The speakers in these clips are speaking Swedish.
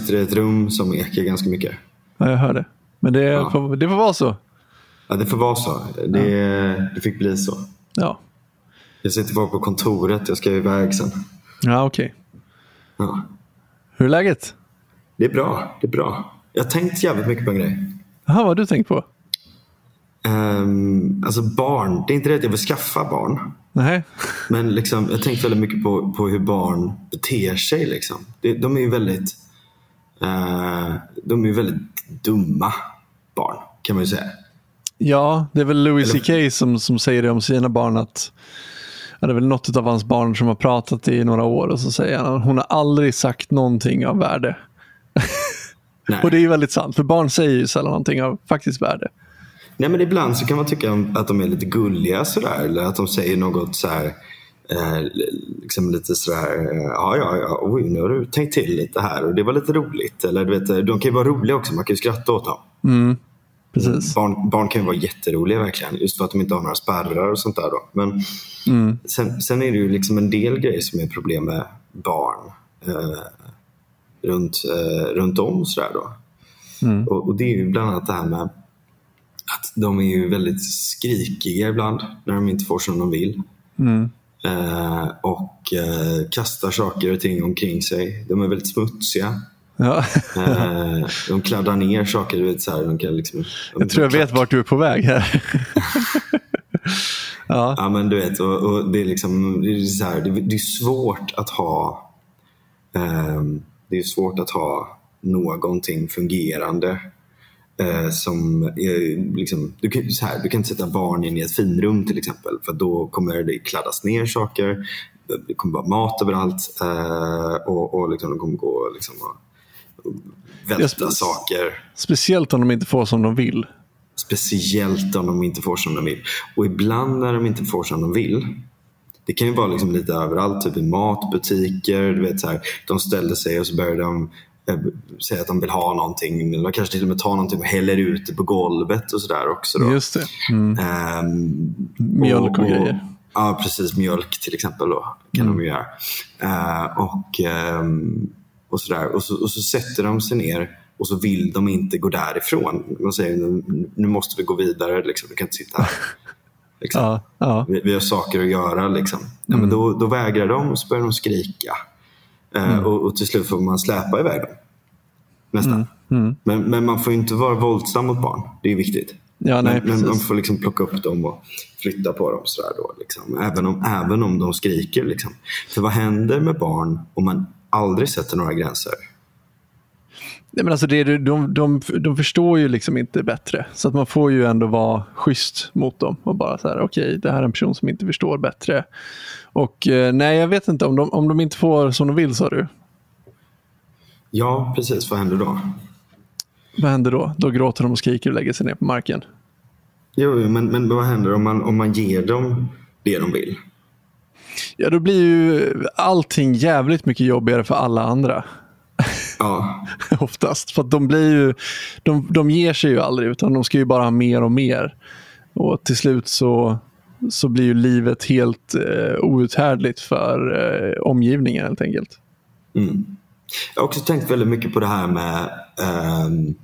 Sitter i ett rum som ekar ganska mycket. Ja, jag hör det. Men det, Ja. får, det får vara så. Ja, det får vara så. Det, det fick bli så. Ja, Jag sitter kvar på kontoret. Jag ska iväg sen. ja okej. Ja. Hur är läget? Det är bra. Det är bra. Jag har tänkt jävligt mycket på en grej. Jaha, vad har du tänkt på? Um, alltså barn. Det är inte det att jag vill skaffa barn. Nej. Men liksom, jag har tänkt väldigt mycket på, på hur barn beter sig. Liksom. Det, de är ju väldigt, eh, de är ju väldigt dumma barn, kan man ju säga. Ja, det är väl Louis CK som, som säger det om sina barn. att Det är väl något av hans barn som har pratat i några år och så säger han att hon har aldrig sagt någonting av värde. Och det är ju väldigt sant, för barn säger ju sällan någonting av faktiskt värde. Nej, men ibland så kan man tycka att de är lite gulliga sådär. Eller att de säger något så här, eh, liksom lite sådär, eh, ja, ja, ja, oj, nu har du tänkt till lite här och det var lite roligt. Eller du vet, de kan ju vara roliga också, man kan ju skratta åt dem. Precis. Barn, barn kan ju vara jätteroliga verkligen, just för att de inte har några spärrar och sånt där. Då. Men sen, sen är det ju liksom en del grejer som är problem med barn eh, runt, eh, runt om. Sådär då. Och, och det är ju bland annat det här med att de är ju väldigt skrikiga ibland när de inte får som de vill. Eh, och eh, kastar saker och ting omkring sig. De är väldigt smutsiga. Ja. Eh, de kladdar ner saker. Vet, så här, de kan liksom, Jag tror jag vet vart du är på väg här. ja. Ja, men du vet, och, och det är liksom, det är, så här, det, det är svårt att ha ehm, det är svårt att ha någonting fungerande eh, som är, liksom, du, kan, så här, du kan inte sätta barn in i ett finrum till exempel för då kommer det kladdas ner saker. Det kommer vara mat överallt eh, och, och liksom, de kommer gå liksom, och, välta det. saker. Speciellt om de inte får som de vill. Speciellt om de inte får som de vill. Och ibland när de inte får som de vill. Det kan ju vara liksom lite överallt, typ i matbutiker. Du vet, så här, de ställer sig och så börjar de eh, säga att de vill ha någonting. De kanske till och med tar någonting och häller ut det på golvet och sådär också. Då. Just det. Mm. Ehm, Mjölk och grejer. Ja, precis. Mjölk till exempel då, kan de ju göra. Eh, och, ehm, och, sådär. Och, så, och så sätter de sig ner och så vill de inte gå därifrån. De säger nu, måste vi gå vidare, liksom. du kan inte sitta här. Liksom. Ja, ja. Vi, vi har saker att göra. Liksom. Ja, men då, då vägrar de och så börjar de skrika. Eh, och, och till slut får man släpa iväg dem. Nästan. Men, men man får inte vara våldsam mot barn. Det är viktigt. Ja, nej, men, men man får liksom plocka upp dem och flytta på dem. Sådär då, liksom. även, om, även om de skriker. Liksom. För vad händer med barn om man aldrig sätter några gränser? Nej, men alltså det, de, de, de förstår ju liksom inte bättre. Så att man får ju ändå vara schysst mot dem. Och bara så här, okej, det här är en person som inte förstår bättre. Och eh, nej, jag vet inte. Om de, om de inte får som de vill, sa du. Ja, precis. Vad händer då? Vad händer då? Då gråter de och skriker och lägger sig ner på marken. Jo, men, men vad händer om man, om man ger dem det de vill? Ja, då blir ju allting jävligt mycket jobbigare för alla andra. Ja, Oftast. För de blir ju, de, de ger sig ju aldrig utan de ska ju bara ha mer och mer. Och till slut så, så blir ju livet helt eh, outhärdligt för eh, omgivningen helt enkelt. Mm. Jag har också tänkt väldigt mycket på det här med, ehm,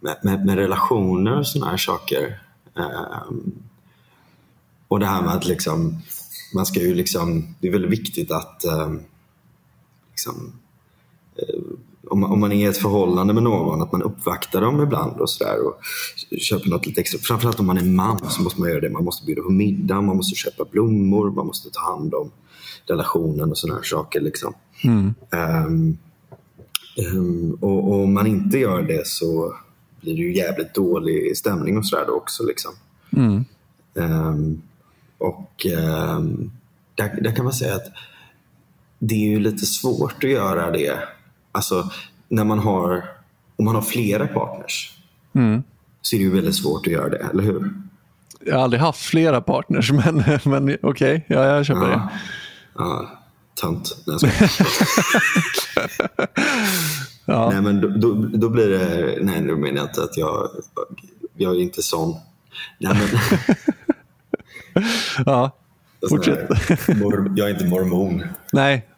med, med, med relationer och sådana här saker. Ehm, och det här med att liksom, man ska ju liksom, det är väldigt viktigt att ehm, liksom, eh, om, man- om man är i ett förhållande med någon, att man uppvaktar dem ibland och sådär och köper något lite extra. Framförallt om man är man så måste man göra det. Man måste bjuda på middag, man måste köpa blommor, man måste ta hand om relationen och sådana här saker. Liksom. Ehm, ehm, och, och om man inte gör det så blir det ju jävligt dålig stämning och sådär också. Liksom. Ehm, och ehm, där, där kan man säga att det är ju lite svårt att göra det. Alltså när man har, om man har flera partners så är det ju väldigt svårt att göra det, eller hur? Jag har aldrig haft flera partners, men, men okej, ja, jag köper det. Ja, tönt. Nej, skojar. Nej, men då, då, då blir det... Nej, nu menar jag inte att jag... Jag är inte sån. Nej, men, Ja, fortsätt. jag är inte mormon. Nej,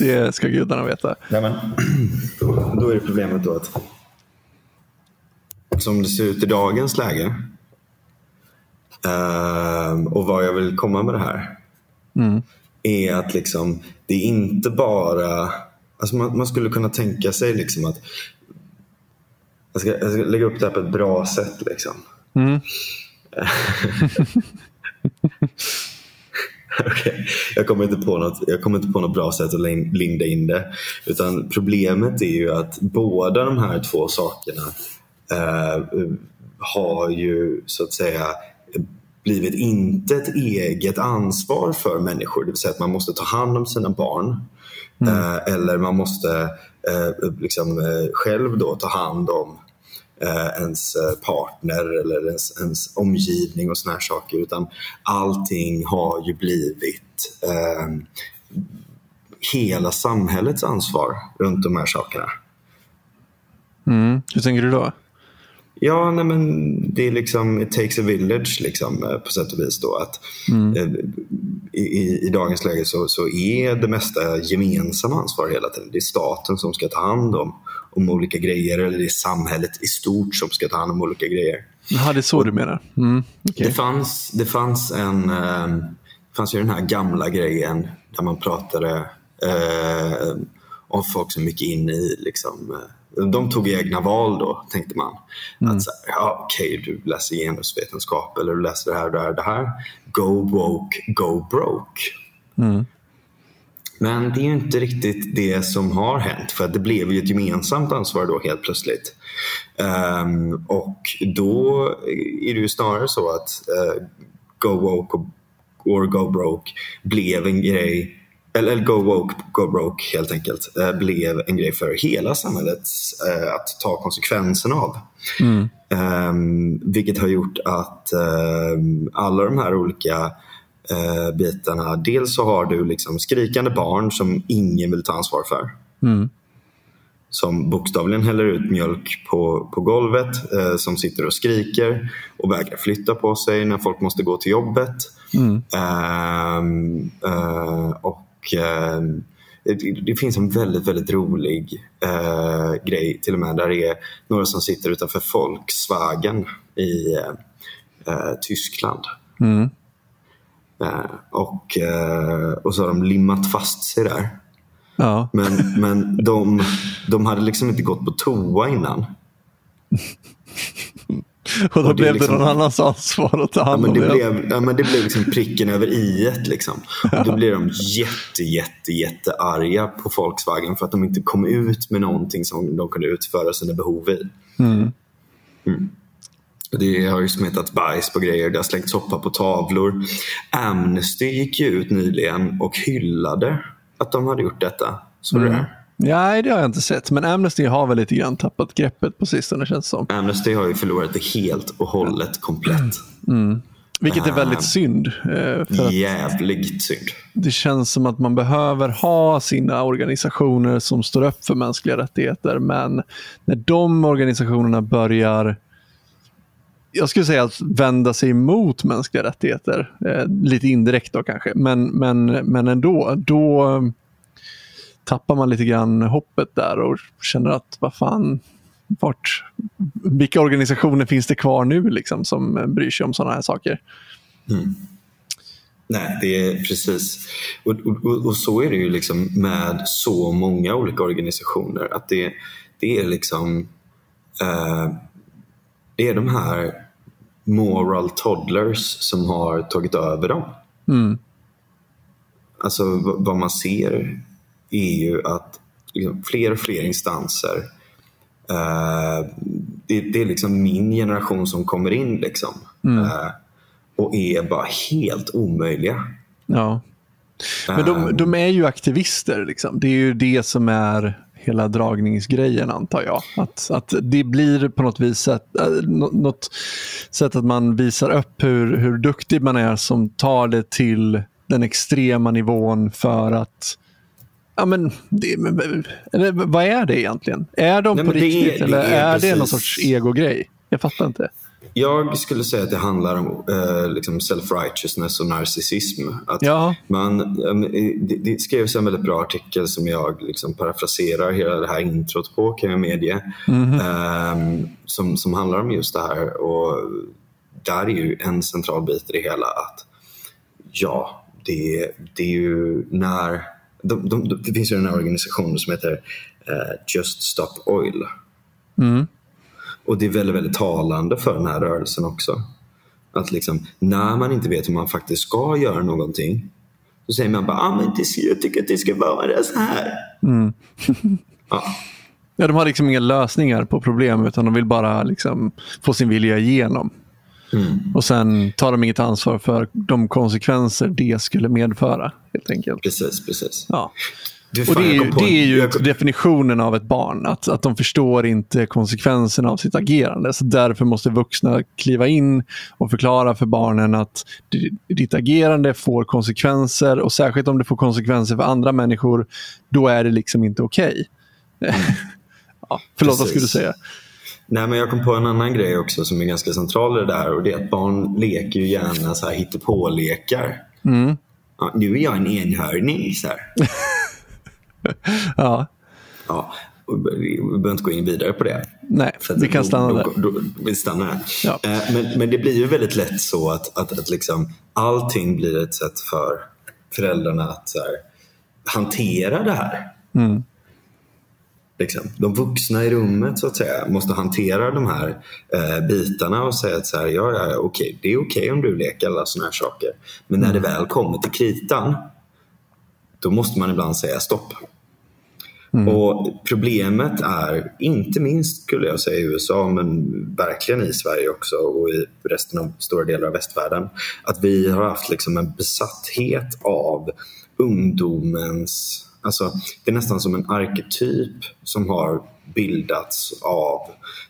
Det ska gudarna veta. Nej, men, då är det problemet då att som det ser ut i dagens läge eh, och vad jag vill komma med det här Mm. är att liksom, det är inte bara... Alltså man, man skulle kunna tänka sig liksom att jag ska, jag ska lägga upp det här på ett bra sätt. Liksom. Mm. Okej, Jag, kommer inte på något, jag kommer inte på något bra sätt att lin- linda in det. Utan problemet är ju att båda de här två sakerna eh, har ju så att säga blivit inte ett eget ansvar för människor. Det vill säga att man måste ta hand om sina barn. Eh, eller man måste eh, liksom, eh, själv då ta hand om eh, ens eh, partner eller ens, ens omgivning och såna här saker. Utan allting har ju blivit eh, hela samhällets ansvar runt de här sakerna. Mm. Hur tänker du då? Ja, nej men det är liksom, it takes a village liksom, eh, på sätt och vis. Då, att, i, i, I dagens läge så, så är det mesta gemensamma ansvar hela tiden. Det är staten som ska ta hand om, om olika grejer eller det är samhället i stort som ska ta hand om olika grejer. Jaha, det är så du menar? Mm. okej. Det, fanns, det fanns en eh, det fanns ju den här gamla grejen där man pratade eh, om folk som gick in i liksom, eh, de tog egna val då, tänkte man. Att så här, ja, okej, du läser genusvetenskap eller du läser det här och det här, det här. Go woke, go broke. Mm. Men det är ju inte riktigt det som har hänt för att det blev ju ett gemensamt ansvar då helt plötsligt. Ehm, och då är det ju snarare så att eh, Go Woke och- or Go Broke blev en grej eller Go Woke, Go Broke helt enkelt, eh, blev en grej för hela samhället eh, att ta konsekvenserna av. Ehm, vilket har gjort att ehm, alla de här olika eh, bitarna, dels så har du liksom skrikande barn som ingen vill ta ansvar för. Mm. Som bokstavligen häller ut mjölk på, på golvet, eh, som sitter och skriker och vägrar flytta på sig när folk måste gå till jobbet. Mm. Ehm, eh, och ehm, det, det finns en väldigt, väldigt rolig eh, grej till och med där det är några som sitter utanför Volkswagen i eh, Tyskland. Mm. Eh, och, eh, och så har de limmat fast sig där. Ja. Men, men de, de hade liksom inte gått på toa innan. Och då Och det blev liksom- det någon annans ansvar att ta Ja, hand men om det, det. blev, ja, men det blev liksom pricken över i liksom. Och då blev de jätte, jätte, jätte arga på Volkswagen för att de inte kom ut med någonting som de kunde utföra sina behov i. Mm. Och Det har ju smetat bajs på grejer, det har slängts soppa på tavlor. Amnesty gick ju ut nyligen och hyllade att de hade gjort detta. Så det där. Nej, det har jag inte sett. Men Amnesty har väl lite grann tappat greppet på sistone känns det som. Amnesty har ju förlorat det helt och hållet komplett. Vilket är väldigt synd. eh, För Jävligt synd. det känns som att man behöver ha sina organisationer som står upp för mänskliga rättigheter. Men när de organisationerna börjar jag skulle säga att vända sig emot mänskliga rättigheter. Eh, lite indirekt då kanske. Men, men, men ändå. Då eh, tappar man lite grann hoppet där och känner att vad fan, vart, vilka organisationer finns det kvar nu liksom, som bryr sig om sådana här saker? Mm. Nej, det är precis. Och, och, och så är det ju liksom med så många olika organisationer. Att det, det är liksom eh, det är de här moral toddlers som har tagit över dem. Mm. Alltså vad man ser är ju att liksom, fler och fler instanser eh, det, det är liksom min generation som kommer in liksom. Eh, och är bara helt omöjliga. Ja. Men de, de är ju aktivister. Liksom. Det är ju det som är hela dragningsgrejen antar jag. Att, att det blir på något vis äh, nå- något sätt att man visar upp hur, hur duktig man är som tar det till den extrema nivån för att Ja, men det, men- eller, vad är det egentligen? Är de Nej, på det är- riktigt det eller är är, det någon sorts egogrej? Jag fattar inte. Jag skulle säga att det handlar om eh, liksom self-righteousness och narcissism. Att Ja. man, eh, det, det skrevs en väldigt bra artikel som jag liksom parafraserar hela det här introt på kan jag medge. Eh, som, som handlar om just det här. Och där är ju en central bit i det hela att ja, det, det är ju när... De, de, det finns ju den här organisationen som heter eh, Just Stop Oil. Mm. Och det är väldigt, väldigt talande för den här rörelsen också. Att liksom, när man inte vet hur man faktiskt ska göra någonting så säger man bara ah, men det, ska- jag tycker att det ska vara så här. ja, Ja, de har liksom inga lösningar på problem utan de vill bara liksom få sin vilja igenom. Och sen tar de inget ansvar för de konsekvenser det skulle medföra. helt enkelt. precis, precis. Ja. Du, Och fan, det är ju, det är ju kom- definitionen av ett barn. Att, att de förstår inte konsekvenserna av sitt agerande. Så därför måste vuxna kliva in och förklara för barnen att di- ditt agerande får konsekvenser. Och särskilt om det får konsekvenser för andra människor, då är det liksom inte okej. ja, förlåt, vad skulle du Precis. säga? Nej, men jag kom på en annan grej också som är ganska central i det där och det är att barn leker ju gärna så här hittepålekar. Mm. Ja, nu är jag en enhörning. Så här. Ja, Ja, vi behöver inte gå in vidare på det. nej, För vi kan stanna då, där. Då, då, vi stannar här. Ja. Eh, Men, men det blir ju väldigt lätt så att, att, att liksom, allting blir ett sätt för föräldrarna att så här, hantera det här. Mm. Liksom. De vuxna i rummet så att säga måste hantera de här eh, bitarna och säga att så här, ja, ja, ja, okej, det är okej om du leker alla sådana här saker. Men när det väl kommer till kritan då måste man ibland säga stopp. Mm. Och Problemet är, inte minst skulle jag säga i USA, men verkligen i Sverige också och i resten av stora delar av västvärlden, att vi har haft liksom en besatthet av ungdomens... Alltså, det är nästan som en arketyp som har bildats av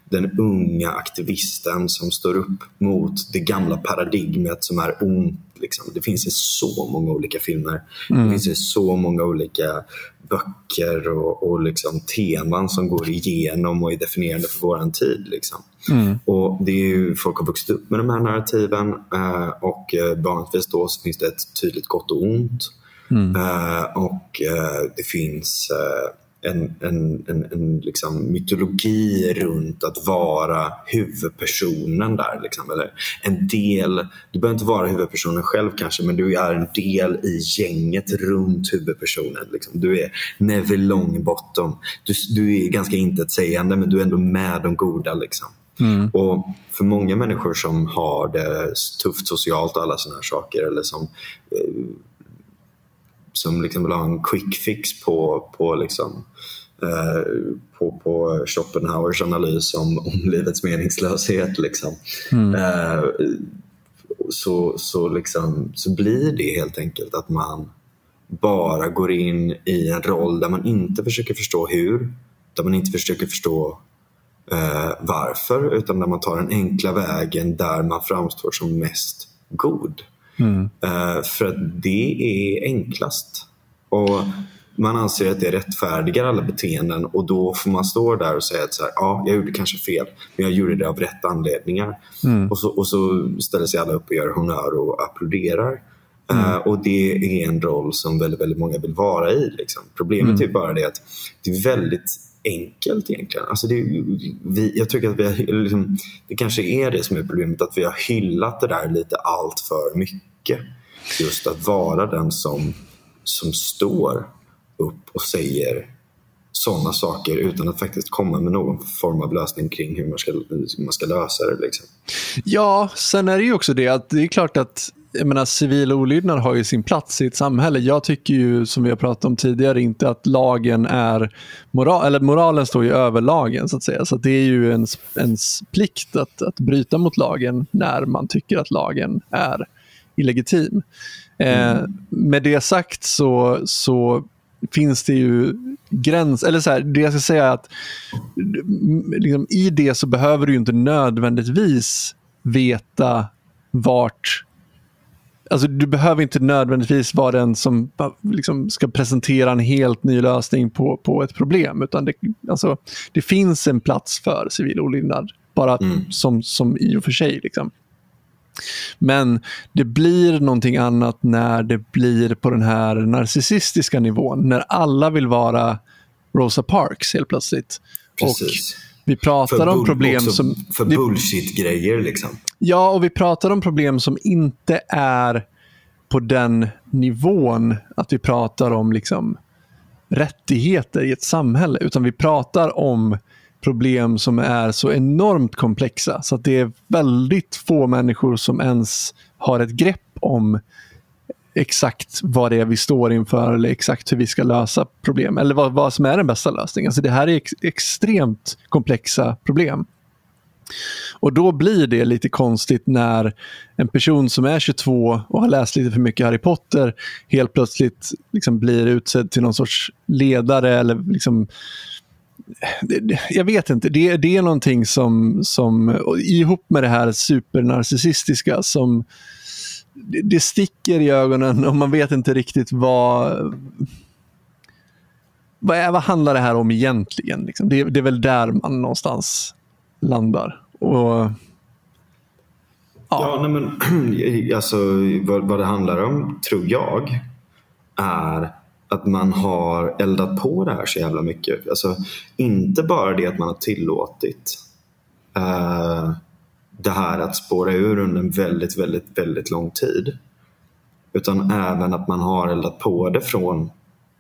den unga aktivisten som står upp mot det gamla paradigmet som är ont. Liksom. Det finns i så många olika filmer. Det finns i så många olika böcker och, och liksom teman som går igenom och är definierande för våran tid. Liksom. Och det är ju, folk har vuxit upp med de här narrativen eh, och eh, vanligtvis då så finns det ett tydligt gott och ont. Eh, och eh, det finns eh, en, en, en, en liksom mytologi runt att vara huvudpersonen där. Liksom. Eller en del, du behöver inte vara huvudpersonen själv kanske, men du är en del i gänget runt huvudpersonen. Liksom. Du är Neville Longbottom. Du, du är ganska intetsägande, men du är ändå med de goda. Liksom. Och för många människor som har det tufft socialt och alla sådana här saker eller som eh, som liksom vill ha en quick fix på, på, liksom, eh, på, på Schopenhauers analys om, om livets meningslöshet. Liksom. Eh, så, så, liksom, så blir det helt enkelt att man bara går in i en roll där man inte försöker förstå hur, där man inte försöker förstå eh, varför, utan där man tar den enkla vägen där man framstår som mest god. Eh, för att det är enklast. Och man anser att det rättfärdigar alla beteenden och då får man stå där och säga att så här, ja, jag gjorde kanske fel, men jag gjorde det av rätt anledningar. Och, så, och så ställer sig alla upp och gör honör och applåderar. Eh, och det är en roll som väldigt, väldigt många vill vara i. Liksom. Problemet är bara det att det är väldigt enkelt egentligen. Alltså det, vi, jag tycker att vi har, liksom, det kanske är det som är problemet, att vi har hyllat det där lite allt för mycket. Just att vara den som, som står upp och säger sådana saker utan att faktiskt komma med någon form av lösning kring hur man ska, hur man ska lösa det. Liksom. Ja, sen är det ju också det att det är klart att jag menar, civil olydnad har ju sin plats i ett samhälle. Jag tycker ju, som vi har pratat om tidigare, inte att lagen är moral, eller moralen står ju över lagen så att säga. Så att det är ju ens, ens plikt att, att bryta mot lagen när man tycker att lagen är illegitim. Eh, med det sagt så, så finns det ju gräns, eller så här, det jag ska säga är att liksom, i det så behöver du inte nödvändigtvis veta vart Alltså, du behöver inte nödvändigtvis vara den som liksom, ska presentera en helt ny lösning på, på ett problem. Utan det, alltså, det finns en plats för civil olydnad Bara som, som i och för sig. Liksom. Men det blir någonting annat när det blir på den här narcissistiska nivån. När alla vill vara Rosa Parks helt plötsligt. Precis. Och vi pratar om problem som... för bullshit-grejer liksom. Ja, och vi pratar om problem som inte är på den nivån att vi pratar om liksom rättigheter i ett samhälle, utan vi pratar om problem som är så enormt komplexa så att det är väldigt få människor som ens har ett grepp om exakt vad det är vi står inför eller exakt hur vi ska lösa problem eller vad, vad som är den bästa lösningen. Alltså det här är ex- extremt komplexa problem. Och då blir det lite konstigt när en person som är 22 och har läst lite för mycket Harry Potter helt plötsligt liksom blir utsedd till någon sorts ledare eller liksom jag vet inte, det, det är någonting som, som ihop med det här supernarcissistiska som det, det sticker i ögonen och man vet inte riktigt vad vad, är, vad handlar det här om egentligen? Liksom? Det, det är väl där man någonstans landar. Och, Ja, nej men alltså vad, vad det handlar om, tror jag, är att man har eldat på det här så jävla mycket. Alltså, inte bara det att man har tillåtit eh, det här att spåra ur under en väldigt, väldigt, väldigt lång tid. Utan även att man har eldat på det från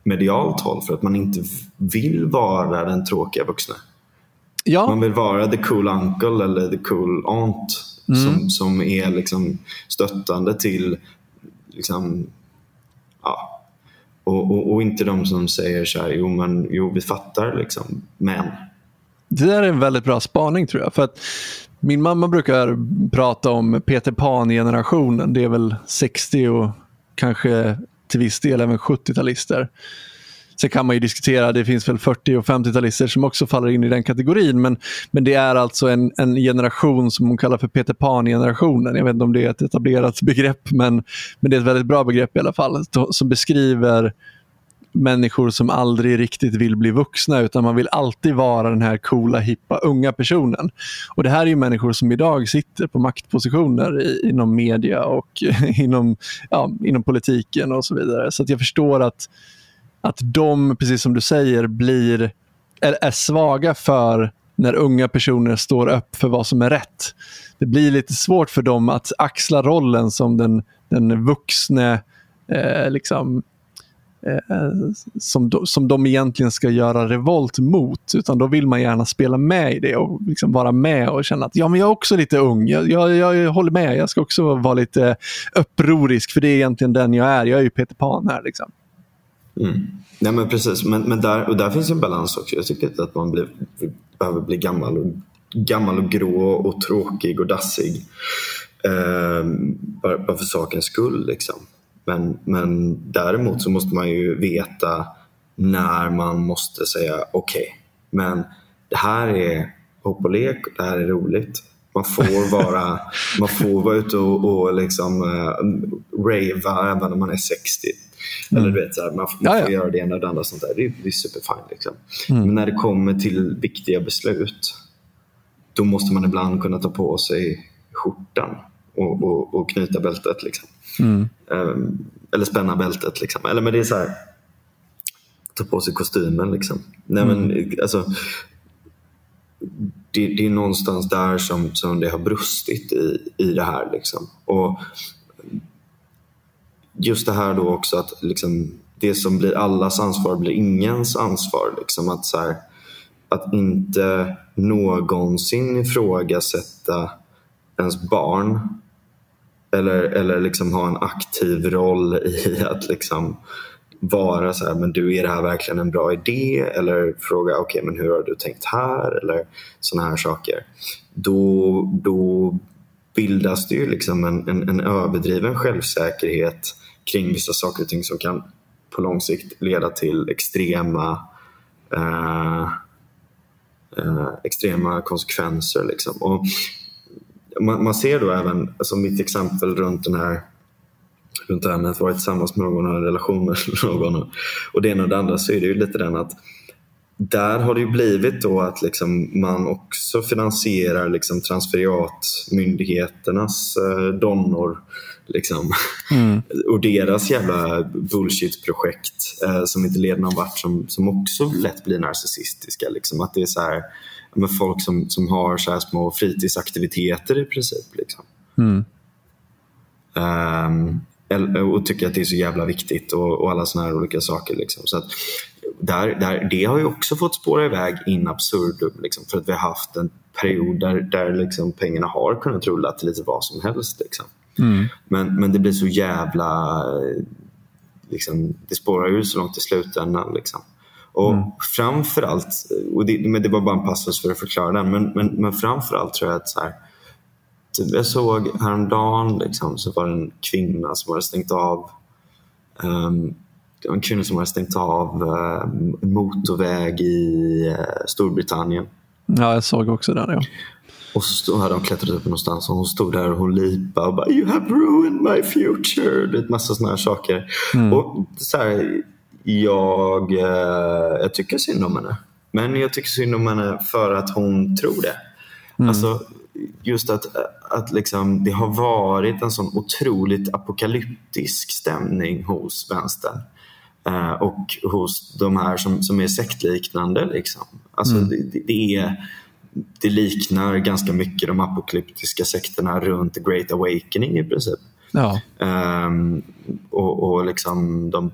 medialt håll för att man inte vill vara den tråkiga vuxna. ja, Man vill vara the cool uncle eller the cool aunt som, som är liksom stöttande till liksom, ja, och, och, och inte de som säger så här, jo, men, jo vi fattar liksom, men. Det där är en väldigt bra spaning tror jag. För att min mamma brukar prata om Peter Pan-generationen. Det är väl 60 och kanske till viss del även 70-talister. Sen kan man ju diskutera, det finns väl 40 och 50-talister som också faller in i den kategorin. Men, men det är alltså en, en generation som hon kallar för Peter Pan-generationen. Jag vet inte om det är ett etablerat begrepp, men, men det är ett väldigt bra begrepp i alla fall. Som beskriver människor som aldrig riktigt vill bli vuxna utan man vill alltid vara den här coola, hippa, unga personen. Och Det här är ju människor som idag sitter på maktpositioner i, inom media och inom, ja, inom politiken och så vidare. Så att jag förstår att, att de, precis som du säger, blir, är, är svaga för när unga personer står upp för vad som är rätt. Det blir lite svårt för dem att axla rollen som den, den vuxne eh, liksom, Eh, som, de, som de egentligen ska göra revolt mot. Utan då vill man gärna spela med i det och liksom vara med och känna att ja, men jag är också lite ung. Jag, jag, jag håller med. Jag ska också vara lite upprorisk för det är egentligen den jag är. Jag är ju Peter Pan här. Liksom. Mm. Nej men precis, men, men där, och där finns en balans också. Jag tycker inte att man blir, behöver bli gammal och, gammal och grå och tråkig och dassig. Eh, bara, bara för sakens skull. Liksom. Men, men däremot så måste man ju veta när man måste säga okej, men det här är hopp och lek, det här är roligt. Man får vara, man får vara ute och, och liksom, uh, rava även om man är 60. Eller du vet, så här, man, får- man får göra det ena och det andra. Sånt där. Det är, det är superfine. Liksom. Men när det kommer till viktiga beslut då måste man ibland kunna ta på sig skjortan och, och, och knyta bältet. Liksom. Ehm, eller spänna bältet. Liksom. Eller men det är så här, ta på sig kostymen. Liksom. Nej, men, alltså, det, det är någonstans där som, som det har brustit i, i det här. Liksom. Och just det här då också att liksom, det som blir allas ansvar blir ingens ansvar. Liksom, att, så här, att inte någonsin ifrågasätta ens barn eller, eller liksom ha en aktiv roll i att liksom vara så här, men du är det här verkligen en bra idé? Eller fråga, okej men hur har du tänkt här? Eller sådana här saker. Då, då bildas det ju liksom en, en, en överdriven självsäkerhet kring vissa saker och ting som kan på lång sikt leda till extrema eh, eh, extrema konsekvenser. Liksom. Och man, man ser då även, alltså mitt exempel runt den här runt det här med att vara tillsammans med någon och ha en relation med någon och det ena och det andra så är det ju lite den att där har det ju blivit då att liksom man också finansierar liksom transferiatmyndigheternas eh, donnor. Liksom. Mm. och deras jävla bullshit-projekt eh, som inte leder någon vart som, som också lätt blir narcissistiska. Liksom. Att det är så här, med folk som, som har så här små fritidsaktiviteter i princip. Liksom. Mm. Um, och tycker att det är så jävla viktigt och, och alla såna här olika saker. Liksom. Så att där, där, det har ju också fått spåra iväg in absurdum liksom, för att vi har haft en period där, där liksom pengarna har kunnat rulla till lite vad som helst. Liksom. Mm. Men, men det blir så jävla... Liksom, det spårar ju så långt i slutändan. Liksom. Och mm. framförallt, och det, men det var bara en passus för att förklara den, men, men, men framförallt tror jag att så här, typ, jag såg häromdagen liksom, så var det en kvinna som hade stängt av um, en kvinna som hade stängt av uh, motorväg i uh, Storbritannien. Ja, jag såg också den. Ja. Och så hade de klättrat upp någonstans och hon stod där och hon lipade och bara “You have ruined my future”. Det är massa sådana här saker. Mm. Och så här, jag, uh, jag tycker synd om henne. Men jag tycker synd om henne för att hon tror det. Mm. Alltså, just att, att liksom, det har varit en sån otroligt apokalyptisk stämning hos vänstern. Uh, och hos de här som, som är sektliknande. Liksom. Alltså, mm. det, det, är, det liknar ganska mycket de apokalyptiska sekterna runt The Great Awakening i princip. Ja. Um, och, och liksom de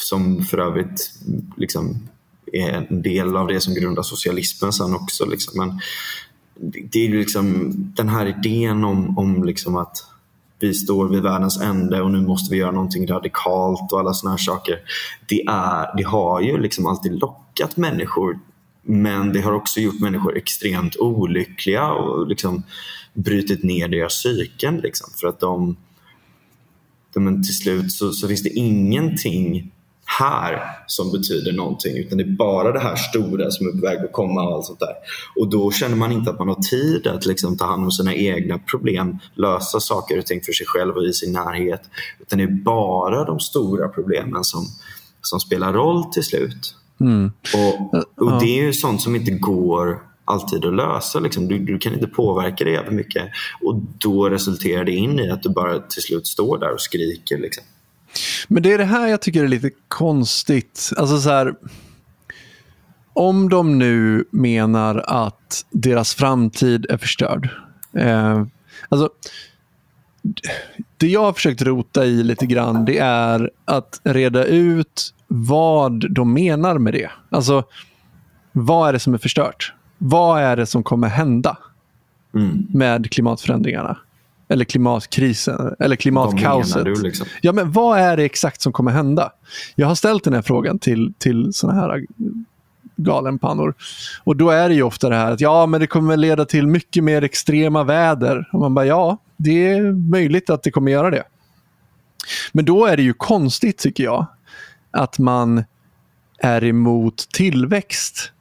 som för övrigt liksom är en del av det som grundar socialismen sen också. Liksom. Men det är liksom den här idén om, om liksom att vi står vid världens ände och nu måste vi göra någonting radikalt och alla såna här saker. Det, är, det har ju liksom alltid lockat människor men det har också gjort människor extremt olyckliga och liksom brutit ner deras psyken. Liksom, för att de, de till slut så, så finns det ingenting här som betyder någonting utan det är bara det här stora som är på väg att komma och allt sånt där. Och då känner man inte att man har tid att liksom ta hand om sina egna problem, lösa saker och ting för sig själv och i sin närhet. Utan det är bara de stora problemen som, som spelar roll till slut. Mm. Och, och det är ju sånt som inte går alltid att lösa. Liksom. Du, du, kan inte påverka det jävligt mycket och då resulterar det in i att du bara till slut står där och skriker. Liksom. Men det är det här jag tycker är lite konstigt. Alltså så här, om de nu menar att deras framtid är förstörd. Eh, alltså, det jag har försökt rota i lite grann det är att reda ut vad de menar med det. Alltså, vad är det som är förstört? Vad är det som kommer hända mm. med klimatförändringarna? Eller klimatkrisen, eller klimatkaoset. Du, liksom? Ja, men vad är det exakt som kommer hända? Jag har ställt den här frågan till, till såna här galenpannor. Och då är det ju ofta det här att ja, men det kommer leda till mycket mer extrema väder. Och man bara ja, det är möjligt att det kommer göra det. Men då är det ju konstigt tycker jag att man är emot tillväxt.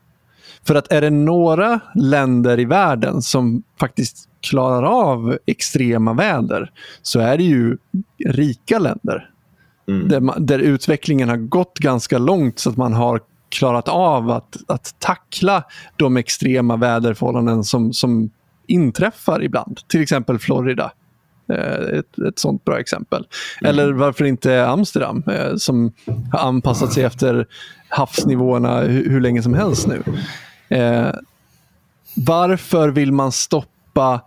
För att är det några länder i världen som faktiskt klarar av extrema väder så är det ju rika länder. Mm. Där, där, utvecklingen har gått ganska långt så att man har klarat av att, att tackla de extrema väderförhållanden som, som inträffar ibland. Till exempel Florida. Eh, ett, ett sånt bra exempel. Mm. Eller varför inte Amsterdam eh, som har anpassat sig efter havsnivåerna hur, hur länge som helst nu. Eh, varför vill man stoppa hjälpa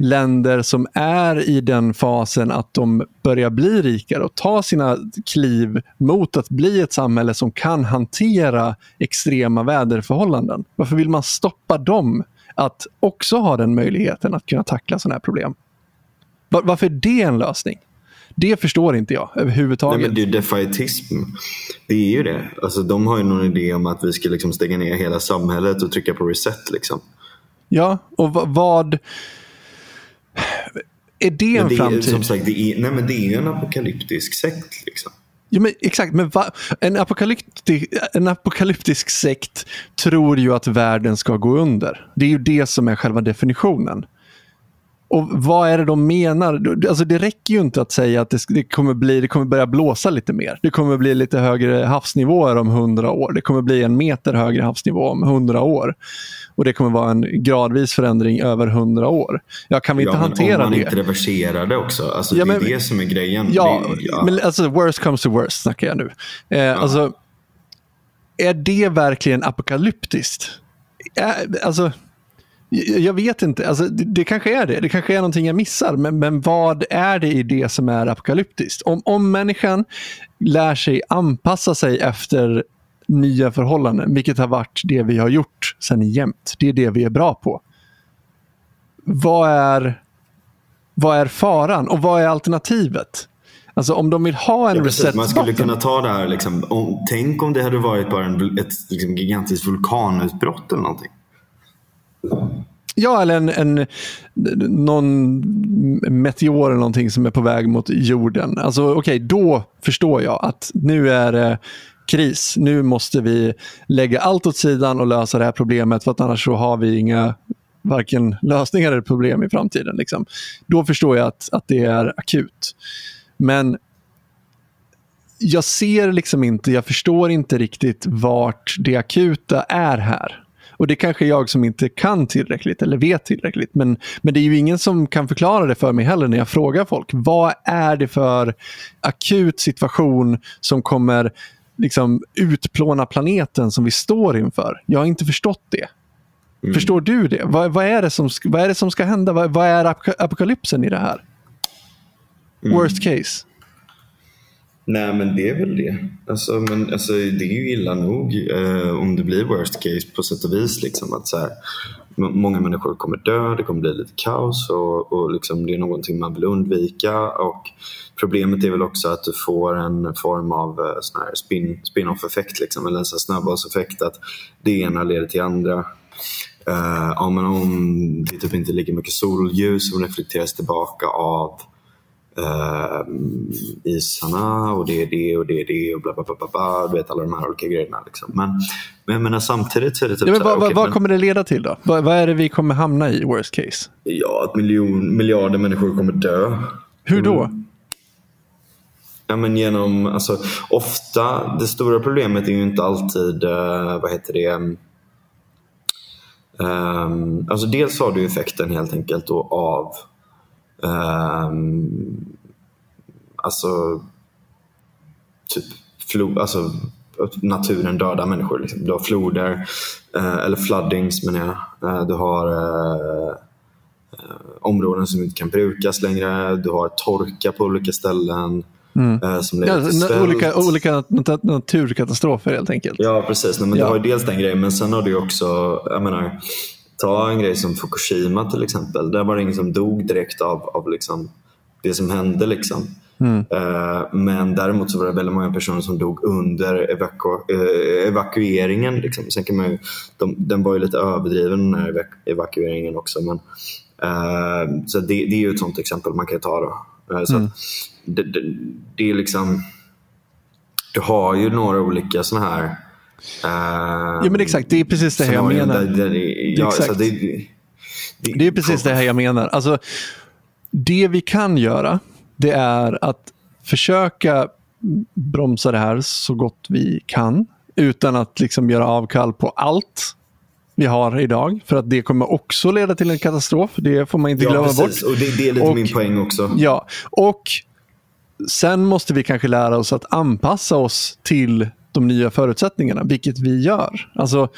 länder som är i den fasen att de börjar bli rikare och ta sina kliv mot att bli ett samhälle som kan hantera extrema väderförhållanden. Varför vill man stoppa dem att också ha den möjligheten att kunna tackla sådana här problem? Varför är det en lösning? Det förstår inte jag överhuvudtaget. Nej, men det är ju defaitism. Det är ju det. Alltså, de har ju någon idé om att vi ska liksom stänga ner hela samhället och trycka på reset. Liksom. Ja, och vad... Är det en det framtid? Är, som sagt, det är, nej, men det är en apokalyptisk sekt. Liksom. Ja, men, exakt, men va, en, apokalyptisk, en apokalyptisk sekt tror ju att världen ska gå under. Det är ju det som är själva definitionen. Och vad är det de menar? Alltså det räcker ju inte att säga att det, det, kommer bli, det kommer börja blåsa lite mer. Det kommer bli lite högre havsnivåer om hundra år. Det kommer bli en meter högre havsnivå om hundra år. Och det kommer vara en gradvis förändring över hundra år. Ja, kan vi inte ja, hantera det? Om man det? inte reverserar det också. Alltså, ja, det är det som är grejen. Ja, det, ja. men alltså worst comes to worst snackar jag nu. Eh, ja. Alltså, är det verkligen apokalyptiskt? Alltså, jag vet inte. Alltså, det, det, kanske är det. Det kanske är någonting jag missar. Men, men vad är det i det som är apokalyptiskt? Om, om människan lär sig anpassa sig efter nya förhållanden, vilket har varit det vi har gjort sen jämt. Det är det vi är bra på. Vad är, vad är faran och vad är alternativet? Alltså om de vill ha en ja, reset Man skulle kunna ta det här, liksom, om, tänk om det hade varit bara en, ett liksom, gigantiskt vulkanutbrott eller någonting. Ja, eller en, en, någon meteor eller någonting som är på väg mot jorden. Alltså okej, okay, då förstår jag att nu är det kris. Nu måste vi lägga allt åt sidan och lösa det här problemet för att annars så har vi inga varken lösningar eller problem i framtiden. Liksom. Då förstår jag att, att det är akut. Men jag ser liksom inte, jag förstår inte riktigt vart det akuta är här. Och det är kanske jag som inte kan tillräckligt eller vet tillräckligt. Men, men det är ju ingen som kan förklara det för mig heller när jag frågar folk. Vad är det för akut situation som kommer liksom utplåna planeten som vi står inför? Jag har inte förstått det. Mm. Förstår du det? Vad, vad, är det som, vad är det som ska hända? Vad, vad är apokalypsen i det här? Mm. Worst case? Nej men det är väl det. Alltså, men, alltså, det är ju illa nog eh, om det blir worst case på sätt och vis. Liksom, att, så här, många människor kommer dö, det kommer bli lite kaos och, och liksom, det är någonting man vill undvika. Och problemet är väl också att du får en form av eh, sån här spin, spin-off effekt, liksom, eller en snabbhetseffekt att det ena leder till andra. Eh, ja, men om det typ inte ligger mycket solljus som reflekteras tillbaka av uh, isarna och det är det och det är det och bla bla bla, bla, bla du vet alla de här olika grejerna. Liksom. Men, men jag menar, samtidigt så är det typ ja, men, så här, vad, okay, vad men, kommer det leda till då? Vad, vad, är det vi kommer hamna i worst case? Ja, att miljon, miljarder människor kommer dö. Hur då? Mm. Ja, men genom, alltså, ofta, det stora problemet är ju inte alltid, uh, vad heter det, Um, alltså dels har du effekten helt enkelt då av um, alltså typ flo, alltså, naturen dödar människor. Liksom. Du har floder, uh, eller floodings menar jag. Uh, du har uh, områden som inte kan brukas längre. Du har torka på olika ställen. Mm. Som ja, till olika, olika naturkatastrofer helt enkelt. Ja, precis. Men ja. Du har dels den grejen, men sen har du också, jag menar, ta en grej som Fukushima till exempel. Där var det ingen som dog direkt av, av liksom det som hände. Liksom. Mm. Uh, men däremot så var det väldigt många personer som dog under evaku uh, evakueringen. Liksom. Sen kan man ju, de, den var ju lite överdriven den här evaku evakueringen också. Men, uh, så det, det, är ju ett sånt exempel man kan ta. Då. så mm. det, det, det, är liksom, du har ju några olika såna här Uh, ja men exakt, det är precis det här jag menar. Där, där, ja, exakt. Det, det, det, är precis det här jag menar. Alltså, det vi kan göra, det är att försöka bromsa det här så gott vi kan. Utan att liksom göra avkall på allt vi har idag. För att det kommer också leda till en katastrof. Det får man inte ja, glömma precis. bort. Och det, det är lite och, min poäng också. Ja, och sen måste vi kanske lära oss att anpassa oss till de nya förutsättningarna, vilket vi gör. Alltså,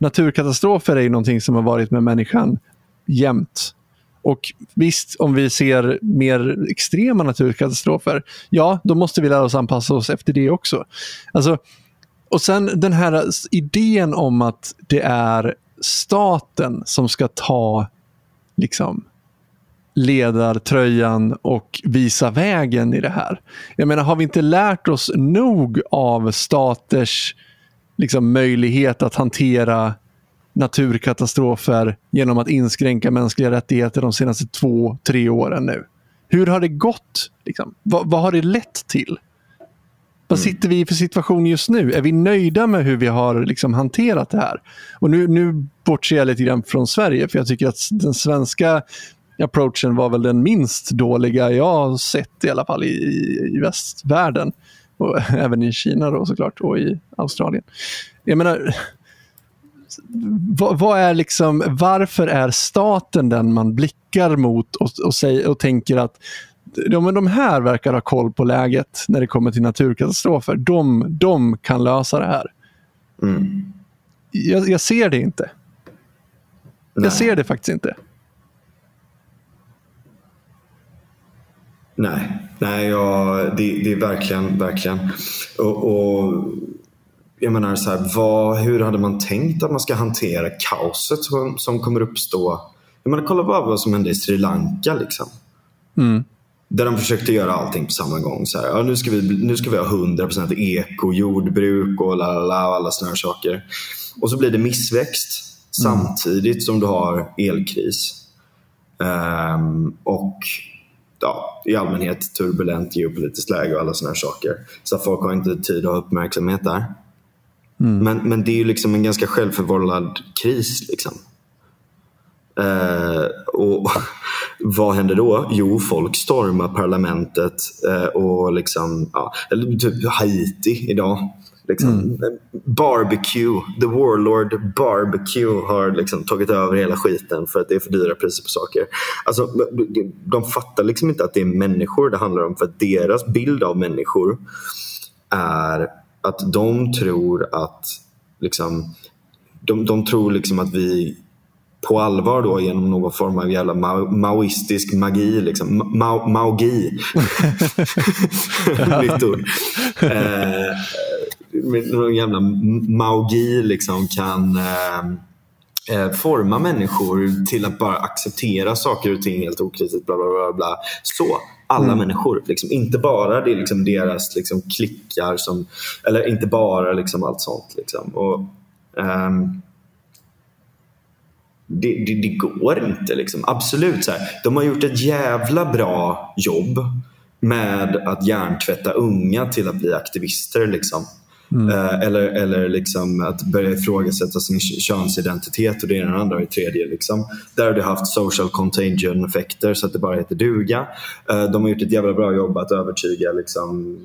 naturkatastrofer är ju någonting som har varit med människan jämt. Och visst, om vi ser mer extrema naturkatastrofer, ja, då måste vi lära oss anpassa oss efter det också. Alltså, och sen den här idén om att det är staten som ska ta liksom, ledartröjan och visa vägen i det här. Jag menar, har vi inte lärt oss nog av staters liksom, möjlighet att hantera naturkatastrofer genom att inskränka mänskliga rättigheter de senaste två, tre åren nu? Hur har det gått? Liksom? Vad, vad har det lett till? Vad mm. sitter vi i för situation just nu? Är vi nöjda med hur vi har liksom hanterat det här? Och nu, nu bortser jag lite grann från Sverige, för jag tycker att den svenska approachen var väl den minst dåliga jag har sett i alla fall i, i västvärlden. Och även i Kina då såklart och i Australien. Jag menar, vad, vad, är liksom, varför är staten den man blickar mot och, och, säger, och tänker att de, de här verkar ha koll på läget när det kommer till naturkatastrofer. De, de kan lösa det här. Mm. Jag, jag, ser det inte. Nej. Jag ser det faktiskt inte. Nej, Nej ja, det, det är verkligen, verkligen. Och, och jag menar, så här, vad, hur hade man tänkt att man ska hantera kaoset som, som kommer uppstå? Jag menar, kolla bara vad som hände i Sri Lanka. Liksom. Mm. Där de försökte göra allting på samma gång. Så här, ja, nu, ska vi, nu ska vi ha 100% eko, jordbruk och, och alla här saker. Och så blir det missväxt mm. samtidigt som du har elkris. Um, och ja, i allmänhet turbulent geopolitiskt läge och alla här saker. Så folk har inte tid ha uppmärksamhet där. Mm. Men, men det är ju liksom en ganska självförvållad kris. Liksom. Eh, och vad händer då? Jo, folk stormar parlamentet eh, och liksom, ja, eller typ Haiti idag. Liksom, mm. Barbecue, the warlord barbecue har liksom tagit över hela skiten för att det är för dyra priser på saker. Alltså, de fattar liksom inte att det är människor det handlar om för att deras bild av människor är att de tror att liksom, de, de tror liksom att vi på allvar då genom någon form av jävla maoistisk magi. Liksom. Ma maogi. Nytt ord. Eh, med någon jävla maogi liksom kan eh, eh, forma människor till att bara acceptera saker och ting helt okritiskt. Bla, bla, bla, bla. Så, alla mm. människor. Liksom. Inte bara det liksom deras liksom, klickar, som, eller inte bara liksom, allt sånt. Liksom. Och, um, det, det, det, går inte. Liksom. Absolut. Så här. De har gjort ett jävla bra jobb med att hjärntvätta unga till att bli aktivister. Liksom. Mm. Eh, eller, eller liksom att börja ifrågasätta sin könsidentitet och det ena och det andra och det tredje. Liksom. Där har du haft social contagion effekter så att det bara heter duga. Eh, de har gjort ett jävla bra jobb att övertyga liksom,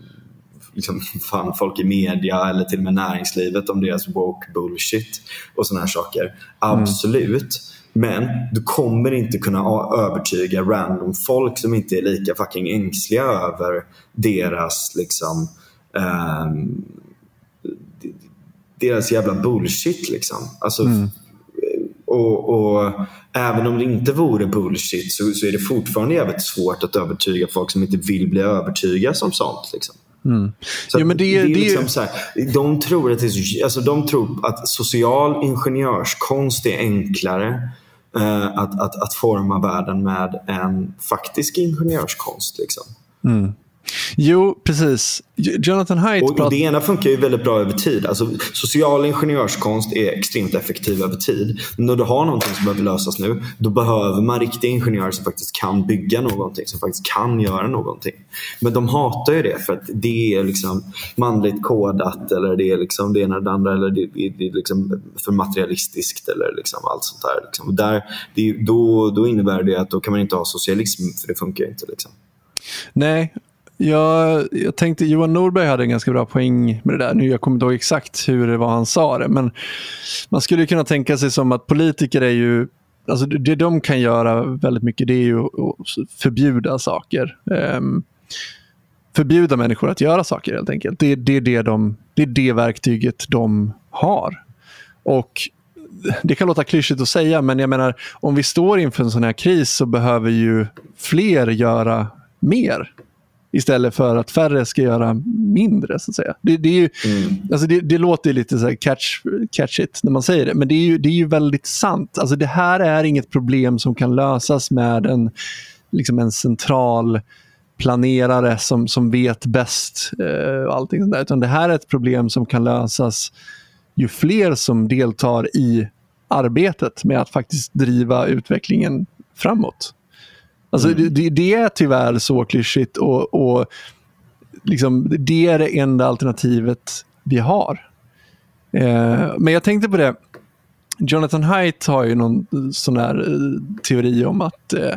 liksom, fan, folk i media eller till och med näringslivet om deras woke bullshit och sådana här saker. Mm. Absolut. Men du kommer inte kunna övertyga random folk som inte är lika fucking ängsliga över deras liksom um, deras jävla bullshit. Liksom. Alltså, mm. och, och, Även om det inte vore bullshit så, så, är det fortfarande jävligt svårt att övertyga folk som inte vill bli övertygade som sånt. Liksom. Mm. Så jo, det, det, är liksom så här, de, tror att det, alltså, de tror att social ingenjörskonst är enklare uh, att, att, att forma världen med än faktisk ingenjörskonst. Liksom. Mm. Jo, precis. Jonathan Haidt och, och Det ena funkar ju väldigt bra över tid. Alltså, social ingenjörskonst är extremt effektiv över tid. Men när du har någonting som behöver lösas nu, då behöver man riktiga ingenjörer som faktiskt kan bygga någonting, som faktiskt kan göra någonting. Men de hatar ju det för att det är liksom manligt kodat eller det är liksom det ena eller det andra eller det, det är liksom för materialistiskt eller liksom allt sånt där. Liksom. där det, då, då innebär det att då kan man inte ha socialism för det funkar inte. Liksom. Nej, jag, jag tänkte Johan Norberg hade en ganska bra poäng med det där. Nu, jag kommer inte ihåg exakt hur det var han sa det, men man skulle kunna tänka sig som att politiker är ju Alltså det de kan göra väldigt mycket det är ju att förbjuda saker. Um, förbjuda människor att göra saker helt enkelt. Det, det, är det, de, det är det verktyget de har. Och det kan låta klyschigt att säga, men jag menar om vi står inför en sån här kris så behöver ju fler göra mer istället för att färre ska göra mindre. så att säga. Det, det är ju, mm. alltså det, det, låter lite så catch, catchigt när man säger det, men det är ju, det är ju väldigt sant. Alltså det här är inget problem som kan lösas med en, liksom en central planerare som, som vet bäst. Eh, allting sånt där. Utan det här är ett problem som kan lösas ju fler som deltar i arbetet med att faktiskt driva utvecklingen framåt. Alltså, mm. det, det, är tyvärr så klyschigt och, och liksom, det är det enda alternativet vi har. Eh, men jag tänkte på det. Jonathan Haidt har ju någon sån här eh, teori om att eh,